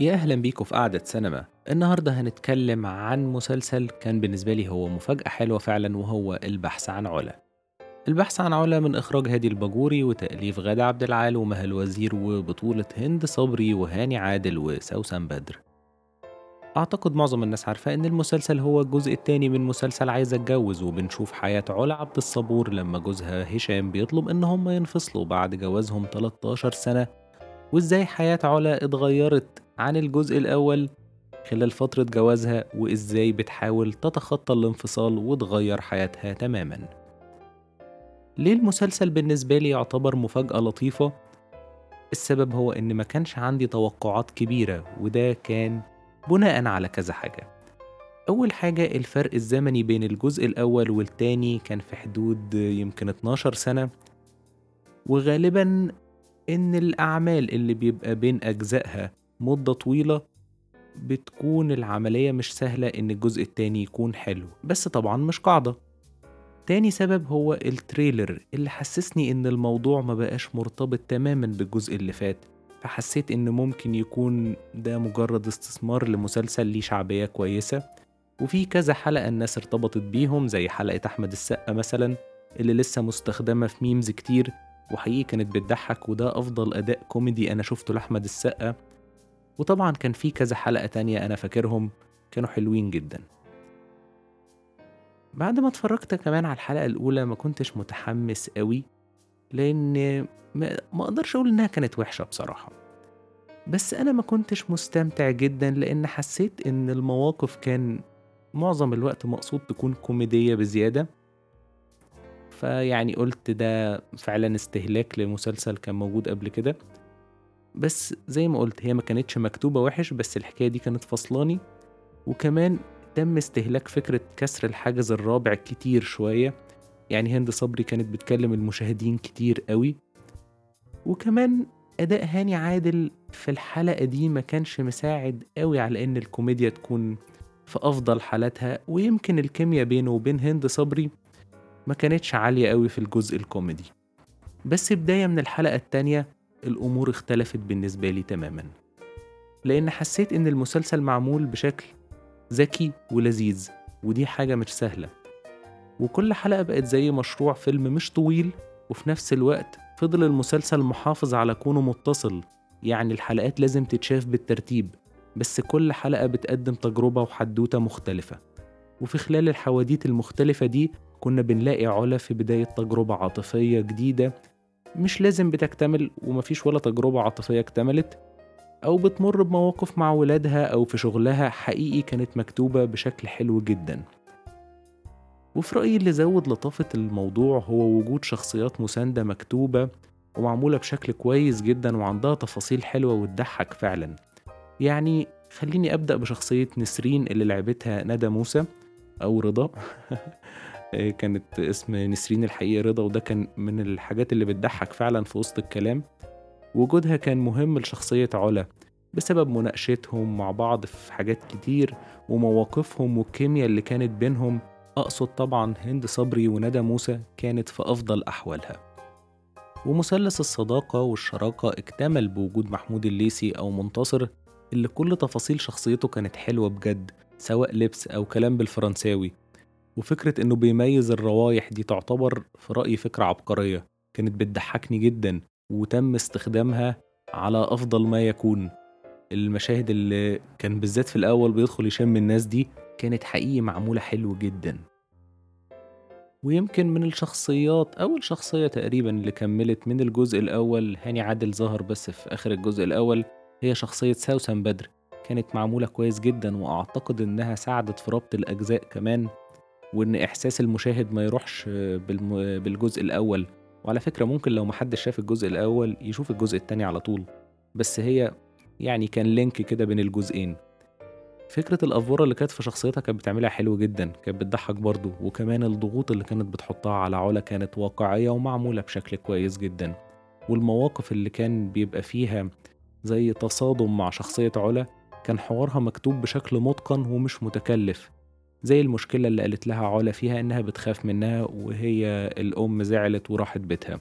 يا أهلا بيكم في قعدة سينما. النهاردة هنتكلم عن مسلسل كان بالنسبة لي هو مفاجأة حلوة فعلا وهو البحث عن علا. البحث عن علا من إخراج هادي الباجوري وتأليف غادة عبد العال ومها الوزير وبطولة هند صبري وهاني عادل وسوسن بدر. أعتقد معظم الناس عارفة إن المسلسل هو الجزء التاني من مسلسل عايزة أتجوز وبنشوف حياة علا عبد الصبور لما جوزها هشام بيطلب إن هما ينفصلوا بعد جوازهم 13 سنة. وإزاي حياة علا اتغيرت عن الجزء الأول خلال فترة جوازها وإزاي بتحاول تتخطى الانفصال وتغير حياتها تماما. ليه المسلسل بالنسبة لي يعتبر مفاجأة لطيفة؟ السبب هو إن ما كانش عندي توقعات كبيرة وده كان بناء على كذا حاجة. أول حاجة الفرق الزمني بين الجزء الأول والتاني كان في حدود يمكن 12 سنة. وغالبا إن الأعمال اللي بيبقى بين أجزائها مدة طويلة بتكون العملية مش سهلة إن الجزء التاني يكون حلو بس طبعا مش قاعدة. تاني سبب هو التريلر اللي حسسني إن الموضوع ما بقاش مرتبط تماما بالجزء اللي فات فحسيت إن ممكن يكون ده مجرد استثمار لمسلسل ليه شعبية كويسة. وفي كذا حلقة الناس ارتبطت بيهم زي حلقة أحمد السقا مثلا اللي لسه مستخدمة في memes كتير وحقيقي كانت بتضحك وده أفضل أداء كوميدي أنا شفته لأحمد السقا. وطبعا كان في كذا حلقة تانية أنا فاكرهم كانوا حلوين جدا. بعد ما اتفرجت كمان على الحلقة الأولى ما كنتش متحمس قوي لأن ما أقدرش أقول إنها كانت وحشة بصراحة. بس أنا ما كنتش مستمتع جدا لأن حسيت إن المواقف كان معظم الوقت مقصود تكون كوميدية بزيادة. فيعني قلت ده فعلا استهلاك لمسلسل كان موجود قبل كده. بس زي ما قلت هي ما كانتش مكتوبة وحش بس الحكاية دي كانت فصلاني. وكمان تم استهلاك فكرة كسر الحاجز الرابع كتير شوية. يعني هند صبري كانت بتكلم المشاهدين كتير قوي. وكمان أداء هاني عادل في الحلقة دي ما كانش مساعد قوي على إن الكوميديا تكون في أفضل حالاتها. ويمكن الكيمياء بينه وبين هند صبري ما كانتش عالية قوي في الجزء الكوميدي. بس بداية من الحلقة التانية الأمور اختلفت بالنسبة لي تماما لأن حسيت إن المسلسل معمول بشكل ذكي ولذيذ ودي حاجة مش سهلة. وكل حلقة بقت زي مشروع فيلم مش طويل وفي نفس الوقت فضل المسلسل محافظ على كونه متصل. يعني الحلقات لازم تتشاف بالترتيب بس كل حلقة بتقدم تجربة وحدوتة مختلفة. وفي خلال الحواديت المختلفة دي كنا بنلاقي علا في بداية تجربة عاطفية جديدة مش لازم بتكتمل ومفيش ولا تجربة عاطفية اكتملت أو بتمر بمواقف مع ولادها أو في شغلها حقيقي كانت مكتوبة بشكل حلو جدا. وفي رأيي اللي زود لطافة الموضوع هو وجود شخصيات مساندة مكتوبة ومعمولة بشكل كويس جدا وعندها تفاصيل حلوة وتضحك فعلا. يعني خليني أبدأ بشخصية نسرين اللي لعبتها ندى موسى أو رضا. كانت اسم نسرين الحقيقي رضا وده كان من الحاجات اللي بتضحك فعلا في وسط الكلام. وجودها كان مهم لشخصية علا بسبب مناقشتهم مع بعض في حاجات كتير ومواقفهم والكيمياء اللي كانت بينهم. أقصد طبعا هند صبري وندى موسى كانت في أفضل أحوالها. ومثلث الصداقة والشراكة اكتمل بوجود محمود الليثي أو منتصر اللي كل تفاصيل شخصيته كانت حلوة بجد سواء لبس أو كلام بالفرنساوي. وفكرة إنه بيميز الروايح دي تعتبر في رأيي فكرة عبقرية كانت بتضحكني جدا وتم استخدامها على أفضل ما يكون. المشاهد اللي كان بالذات في الأول بيدخل يشم الناس دي كانت حقيقي معمولة حلو جدا. ويمكن من الشخصيات أول شخصية تقريبا اللي كملت من الجزء الأول هاني عادل ظهر بس في آخر الجزء الأول هي شخصية سوسن بدر. كانت معمولة كويس جدا وأعتقد إنها ساعدت في ربط الأجزاء كمان وإن إحساس المشاهد ما يروحش بالجزء الأول. وعلى فكرة ممكن لو محدش شاف الجزء الأول يشوف الجزء التاني على طول. بس هي يعني كان لينك كده بين الجزئين. فكرة الأفورة اللي كانت في شخصيتها كانت بتعملها حلو جدا كانت بتضحك برضه وكمان الضغوط اللي كانت بتحطها على علا كانت واقعية ومعمولة بشكل كويس جدا. والمواقف اللي كان بيبقى فيها زي تصادم مع شخصية علا كان حوارها مكتوب بشكل متقن ومش متكلف. زي المشكلة اللي قالت لها علا فيها إنها بتخاف منها وهي الأم زعلت وراحت بيتها.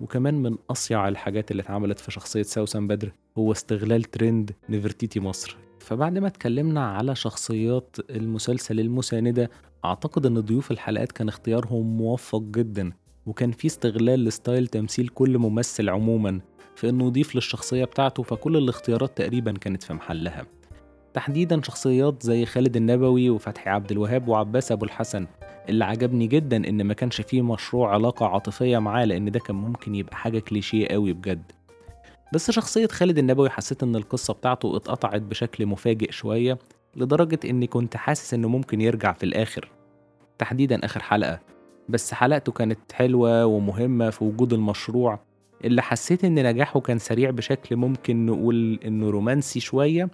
وكمان من أصيع الحاجات اللي اتعملت في شخصية سوسن بدر هو استغلال ترند نفرتيتي مصر. فبعد ما اتكلمنا على شخصيات المسلسل المساندة أعتقد إن ضيوف الحلقات كان اختيارهم موفق جدا وكان في استغلال لستايل تمثيل كل ممثل عموما. في إنه يضيف للشخصية بتاعته فكل الاختيارات تقريبا كانت في محلها. تحديدا شخصيات زي خالد النبوي وفتحي عبد الوهاب وعباس أبو الحسن. اللي عجبني جدا إن ما كانش فيه مشروع علاقة عاطفية معاه لأن ده كان ممكن يبقى حاجة كليشيه قوي بجد. بس شخصية خالد النبوي حسيت إن القصة بتاعته اتقطعت بشكل مفاجئ شوية لدرجة إني كنت حاسس إنه ممكن يرجع في الآخر. تحديدا آخر حلقة. بس حلقته كانت حلوة ومهمة في وجود المشروع. اللي حسيت إن نجاحه كان سريع بشكل ممكن نقول إنه رومانسي شوية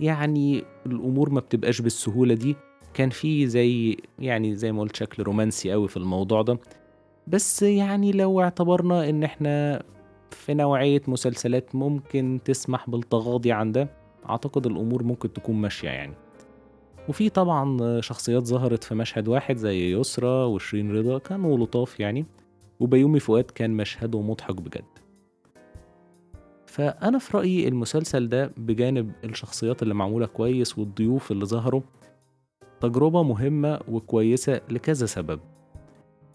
يعني الأمور ما بتبقاش بالسهولة دي. كان في زي يعني زي ما قلت شكل رومانسي قوي في الموضوع ده. بس يعني لو اعتبرنا إن إحنا في نوعية مسلسلات ممكن تسمح بالتغاضي عن ده أعتقد الأمور ممكن تكون ماشية يعني. وفي طبعا شخصيات ظهرت في مشهد واحد زي يسرى وشيرين رضا كانوا لطاف يعني. وبيومي فؤاد كان مشهده مضحك بجد. فأنا في رأيي المسلسل ده بجانب الشخصيات اللي معمولة كويس والضيوف اللي ظهروا تجربة مهمة وكويسة لكذا سبب.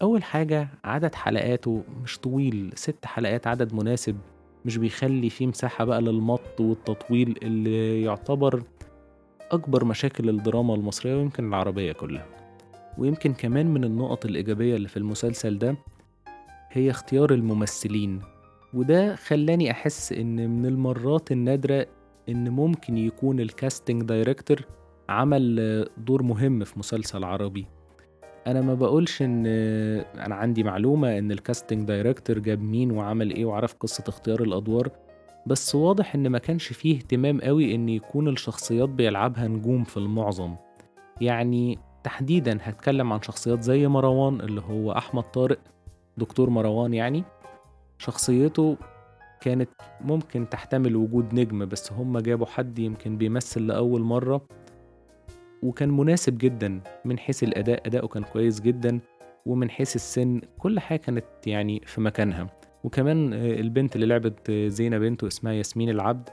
أول حاجة عدد حلقاته مش طويل ست حلقات عدد مناسب مش بيخلي فيه مساحة بقى للمط والتطويل اللي يعتبر أكبر مشاكل الدراما المصرية ويمكن العربية كلها. ويمكن كمان من النقط الإيجابية اللي في المسلسل ده هي اختيار الممثلين. وده خلاني أحس إن من المرات النادرة إن ممكن يكون ال casting director عمل دور مهم في مسلسل عربي. أنا ما بقولش إن أنا عندي معلومة إن ال casting director جاب مين وعمل إيه وعرف قصة اختيار الأدوار بس واضح إن ما كانش فيه اهتمام قوي إن يكون الشخصيات بيلعبها نجوم في المعظم. يعني تحديدا هتكلم عن شخصيات زي مروان اللي هو أحمد طارق دكتور مروان يعني شخصيته كانت ممكن تحتمل وجود نجم بس هم جابوا حد يمكن بيمثل لأول مرة. وكان مناسب جدا من حيث الأداء أداؤه كان كويس جدا ومن حيث السن كل حاجة كانت يعني في مكانها. وكمان البنت اللي لعبت زينة بنته اسمها ياسمين العبد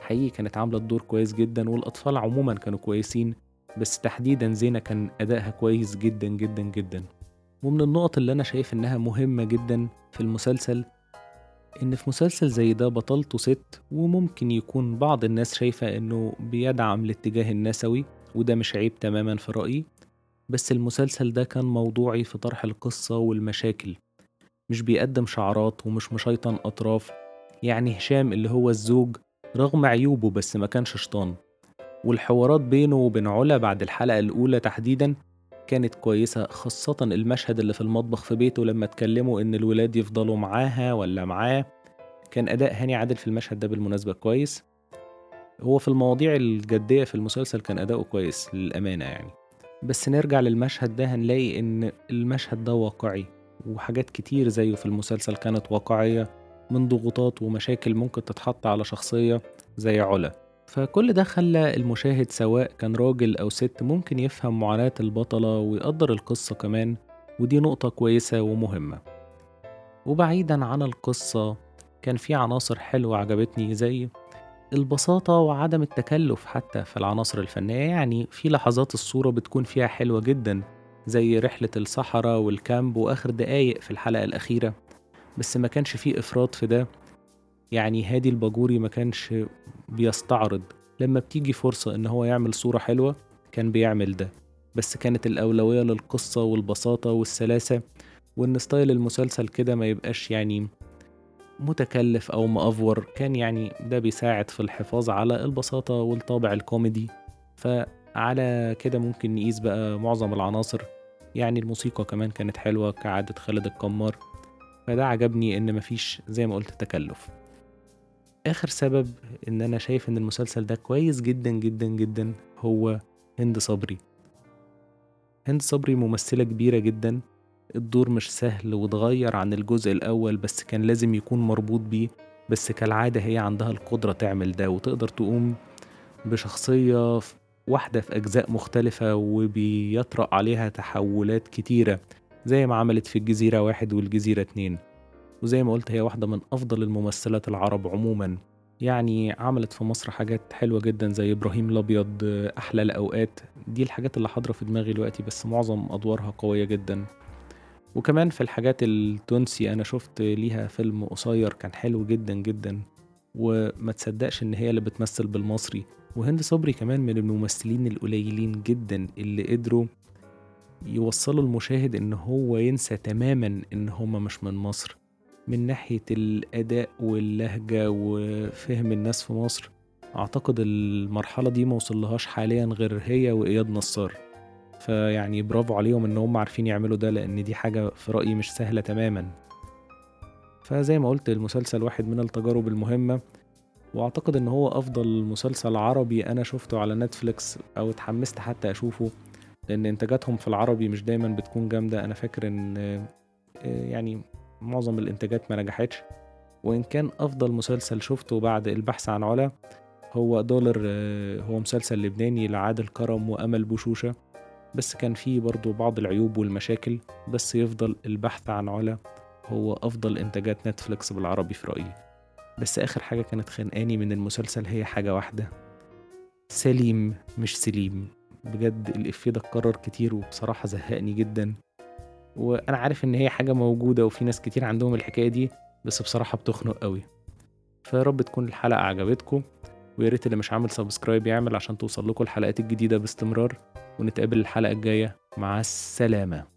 حقيقي كانت عاملة الدور كويس جدا والأطفال عموما كانوا كويسين بس تحديدا زينة كان أدائها كويس جدا جدا جدا. ومن النقط اللي أنا شايف إنها مهمة جدا في المسلسل إن في مسلسل زي ده بطلته ست وممكن يكون بعض الناس شايفة إنه بيدعم الاتجاه النسوي وده مش عيب تماما في رأيي. بس المسلسل ده كان موضوعي في طرح القصة والمشاكل. مش بيقدم شعارات ومش مشيطن أطراف. يعني هشام اللي هو الزوج رغم عيوبه بس ما كانش شيطان. والحوارات بينه وبين علا بعد الحلقة الأولى تحديدا كانت كويسة خاصة المشهد اللي في المطبخ في بيته لما اتكلموا إن الولاد يفضلوا معاها ولا معاه. كان أداء هاني عادل في المشهد ده بالمناسبة كويس. هو في المواضيع الجدية في المسلسل كان أداؤه كويس للأمانة يعني. بس نرجع للمشهد ده هنلاقي إن المشهد ده واقعي وحاجات كتير زيه في المسلسل كانت واقعية من ضغوطات ومشاكل ممكن تتحط على شخصية زي علا. فكل ده خلى المشاهد سواء كان راجل أو ست ممكن يفهم معاناة البطلة ويقدر القصة كمان ودي نقطة كويسة ومهمة. وبعيدا عن القصة كان في عناصر حلوة عجبتني زي البساطة وعدم التكلف حتى في العناصر الفنية. يعني في لحظات الصورة بتكون فيها حلوة جدا زي رحلة الصحراء والكامب وآخر دقايق في الحلقة الأخيرة. بس ما كانش فيه إفراط في ده. يعني هادي الباجوري ما كانش بيستعرض. لما بتيجي فرصة إن هو يعمل صورة حلوة كان بيعمل ده. بس كانت الأولوية للقصة والبساطة والسلاسة وإن style المسلسل كده ما يبقاش يعني متكلف أو مأفور. كان يعني ده بيساعد في الحفاظ على البساطة والطابع الكوميدي. فعلى كده ممكن نقيس بقى معظم العناصر. يعني الموسيقى كمان كانت حلوة كعادة خالد الكمار. فده عجبني إن مفيش زي ما قلت تكلف. آخر سبب إن أنا شايف إن المسلسل ده كويس جدا جدا جدا هو هند صبري. هند صبري ممثلة كبيرة جدا. الدور مش سهل واتغير عن الجزء الأول بس كان لازم يكون مربوط بيه. بس كالعادة هي عندها القدرة تعمل ده وتقدر تقوم بشخصية واحدة في أجزاء مختلفة وبيطرأ عليها تحولات كتيرة زي ما عملت في الجزيرة واحد والجزيرة اتنين. وزي ما قلت هي واحدة من أفضل الممثلات العرب عموما. يعني عملت في مصر حاجات حلوة جدا زي إبراهيم الأبيض أحلى الأوقات. دي الحاجات اللي حاضرة في دماغي دلوقتي بس معظم أدوارها قوية جدا. وكمان في الحاجات التونسي أنا شفت ليها فيلم قصير كان حلو جدا جدا. وما تصدقش إن هي اللي بتمثل بالمصري. وهند صبري كمان من الممثلين القليلين جدا اللي قدروا يوصلوا المشاهد إن هو ينسى تماما إن هما مش من مصر. من ناحية الأداء واللهجة وفهم الناس في مصر أعتقد المرحلة دي موصلهاش حاليا غير هي وإياد نصار. فيعني برافو عليهم إن هم عارفين يعملوا ده لأن دي حاجة في رأيي مش سهلة تماما. فزي ما قلت المسلسل واحد من التجارب المهمة وأعتقد إن هو أفضل مسلسل عربي أنا شفته على نتفليكس أو اتحمست حتى أشوفه لأن إنتاجاتهم في العربي مش دايما بتكون جامدة. أنا فاكر إن يعني معظم الإنتاجات ما نجحتش وإن كان أفضل مسلسل شفته بعد البحث عن علا هو دولار هو مسلسل لبناني لعادل كرم وأمل بوشوشة بس كان فيه برضو بعض العيوب والمشاكل بس يفضل البحث عن علا هو أفضل إنتاجات نتفليكس بالعربي في رأيي. بس آخر حاجة كانت خانقاني من المسلسل هي حاجة واحدة. سليم مش سليم. بجد الإفيه ده اتكرر كتير وبصراحة زهقني جدا. وأنا عارف إن هي حاجة موجودة وفي ناس كتير عندهم الحكاية دي بس بصراحة بتخنق قوي فيا رب تكون الحلقة عجبتكم ويا ريت اللي مش عامل سبسكرايب يعمل عشان توصل لكم الحلقات الجديدة باستمرار ونتقابل الحلقة الجاية. مع السلامة.